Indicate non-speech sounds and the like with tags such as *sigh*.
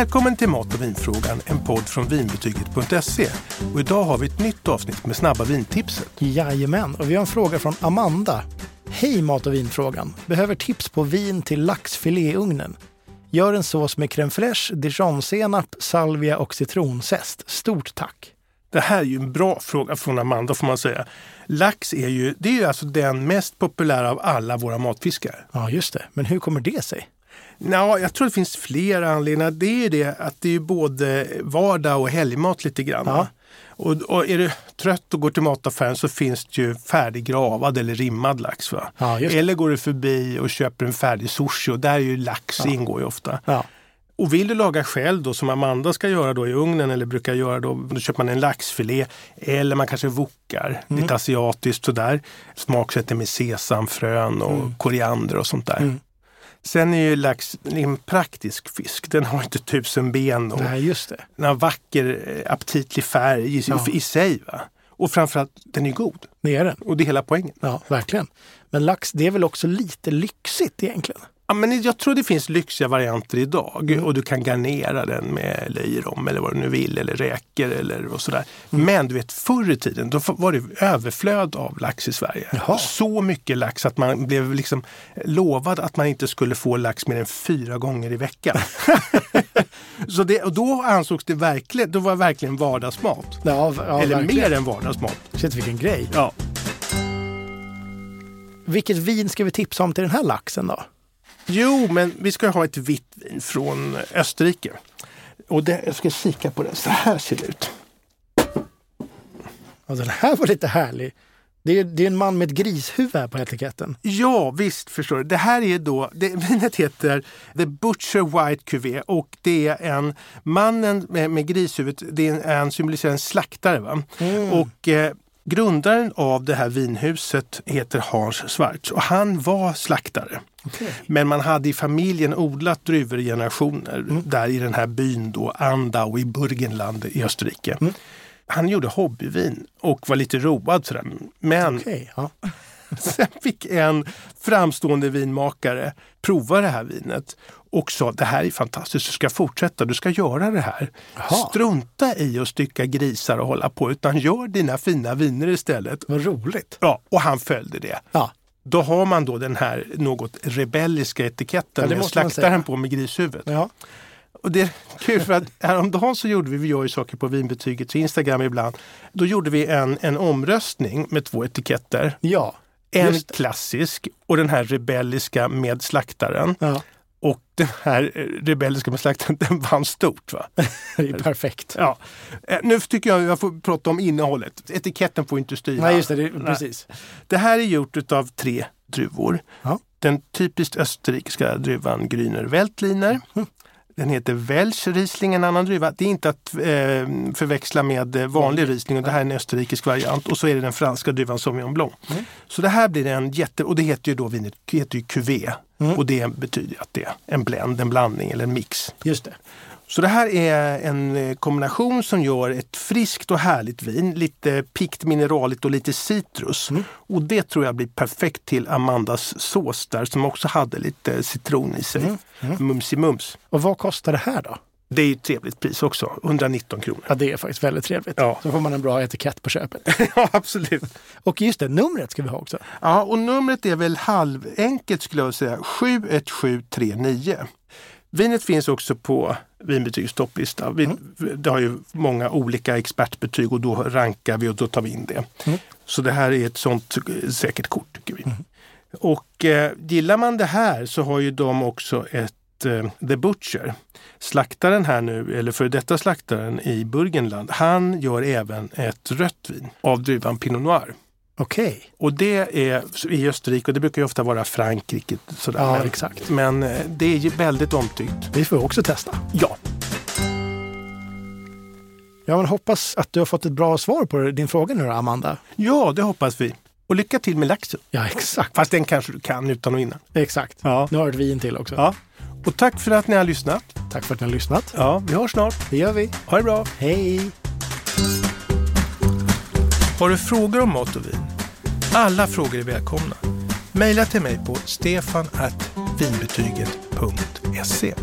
Välkommen till Mat och vinfrågan, en podd från vinbetyget.se. Och idag har vi ett nytt avsnitt med snabba vintipset. Jajamän, och vi har en fråga från Amanda. Hej Mat och vinfrågan! Behöver tips på vin till laxfilé i ugnen. Gör en sås med crème fraîche, dijonsenap, salvia och citronzest. Stort tack! Det här är ju en bra fråga från Amanda får man säga. Lax är ju, det är ju alltså den mest populära av alla våra matfiskar. Ja, just det. Men hur kommer det sig? Ja, jag tror det finns flera anledningar. Det är ju det att det är både vardag och helgmat lite grann. Ja. Och, och är du trött och går till mataffären så finns det ju färdiggravad eller rimmad lax. Va? Ja, eller går du förbi och köper en färdig sushi och där är ju lax ingår ju ofta. Ja, Och vill du laga själv då som Amanda ska göra då i ugnen eller brukar göra då, då köper man en laxfilé eller man kanske wokar Mm. lite asiatiskt sådär. Smaksätter med sesamfrön och Mm. koriander och sånt där. Sen är ju lax en praktisk fisk. Den har inte tusen ben och nej, just det. den har vacker eh, aptitlig färg i, Ja. i sig. Va? Och framförallt, den är god. Det är den. Och det är hela poängen. Ja, verkligen. Men lax, det är väl också lite lyxigt egentligen? Ja, men jag tror det finns lyxiga varianter idag Mm. och du kan garnera den med löjrom eller vad du nu vill eller räkor eller och sådär. Mm. Men du vet förr i tiden då var det överflöd av lax i Sverige. Jaha. Så mycket lax att man blev liksom lovad att man inte skulle få lax mer än fyra gånger i veckan. *laughs* Så det, och då ansågs det verkligen, då var det verkligen vardagsmat. Ja, ja eller verkligen. mer än vardagsmat. Shit, vilken grej. Ja. Vilket vin ska vi tipsa om till den här laxen då? Jo, men vi ska ha ett vitt vin från Österrike. Och det, jag ska kika på det. Så här ser det ut. Ja, den här var lite härlig. Det är, det är en man med ett grishuvud här på etiketten. Ja, visst förstår du. Det här är då, det, vinet heter The Butcher White Cuvée och det är en, mannen med, med grishuvudet, det är en, han symboliserar en slaktare. Va? Och eh, grundaren av det här vinhuset heter Hans Schwarz och han var slaktare. Men man hade i familjen odlat druvor i generationer där i den här byn då, Andau i Burgenland i Österrike. Han gjorde hobbyvin och var lite road sådär. Men Okej, ja. *laughs* Sen fick en framstående vinmakare prova det här vinet och sa det här är fantastiskt, du ska fortsätta, du ska göra det här. Jaha. Strunta i att stycka grisar och hålla på utan gör dina fina viner istället. Vad roligt. Ja, och han följde det. Ja, Då har man då den här något rebelliska etiketten Ja, med slaktaren på med grishuvudet. ja. Och det är kul för att häromdagen så gjorde vi, vi gör ju saker på vinbetyget, Instagram ibland. Då gjorde vi en, en omröstning med två etiketter. ja. En klassisk och den här rebelliska med slaktaren. ja. Och den här eh, rebelliska med slaktaren, *laughs* den vann stort. Va? *laughs* Det är perfekt. Ja. Eh, Nu tycker jag jag får prata om innehållet. Etiketten får inte styra. Nej, just det. det precis. Det här är gjort av tre druvor. Ja. Den typiskt österrikiska druvan Grüner Veltliner. Den heter Welsch Riesling, en annan druva. Det är inte att eh, förväxla med eh, vanlig Riesling. Och det här är en österrikisk variant. Och så är det den franska druvan Sauvignon Blanc. Mm. Så det här blir en jätte... Och det heter ju då vinet heter ju cuvée. Mm. Och det betyder att det är en blend, en blandning eller en mix. Just det. Så det här är en eh, kombination som gör ett friskt och härligt vin. Lite pikt mineraligt och lite citrus. Mm. Och det tror jag blir perfekt till Amandas sås där som också hade lite citron i sig. Mm. Mumsi mums. Och vad kostar det här då? Det är ju ett trevligt pris också. 119 kronor. Ja, det är faktiskt väldigt trevligt. Ja. Så får man en bra etikett på köpet. *laughs* ja, absolut. Och just det, numret ska vi ha också. Ja, och numret är väl halvenkelt skulle jag säga. 71739. Vinet finns också på vinbetygs topplista. Vi, Det har ju många olika expertbetyg och då rankar vi och då tar vi in det. Så det här är ett sånt eh, säkert kort tycker vi. Och eh, gillar man det här så har ju de också ett eh, The Butcher. Slaktaren här nu, eller för detta slaktaren i Burgenland, han gör även ett rött vin av druvan Pinot Noir. Okej. Och det är i Österrike och det brukar ju ofta vara Frankrike. Sådär. Ja, exakt. Men eh, det är ju väldigt omtyckt. Vi får också testa. Ja, Jag men hoppas att du har fått ett bra svar på din fråga nu då, Amanda. ja, det hoppas vi. Och lycka till med laxen. Ja, exakt. Fast den kanske du kan utan och innan. Exakt. Ja. Nu har du ett vin till också. Ja. Och tack för att ni har lyssnat. Tack för att ni har lyssnat. Ja, vi hörs snart. Det gör vi. Ha det bra. Hej! Har du frågor om mat och vin? Alla frågor är välkomna. Maila till mig på stefan.vinbetyget.se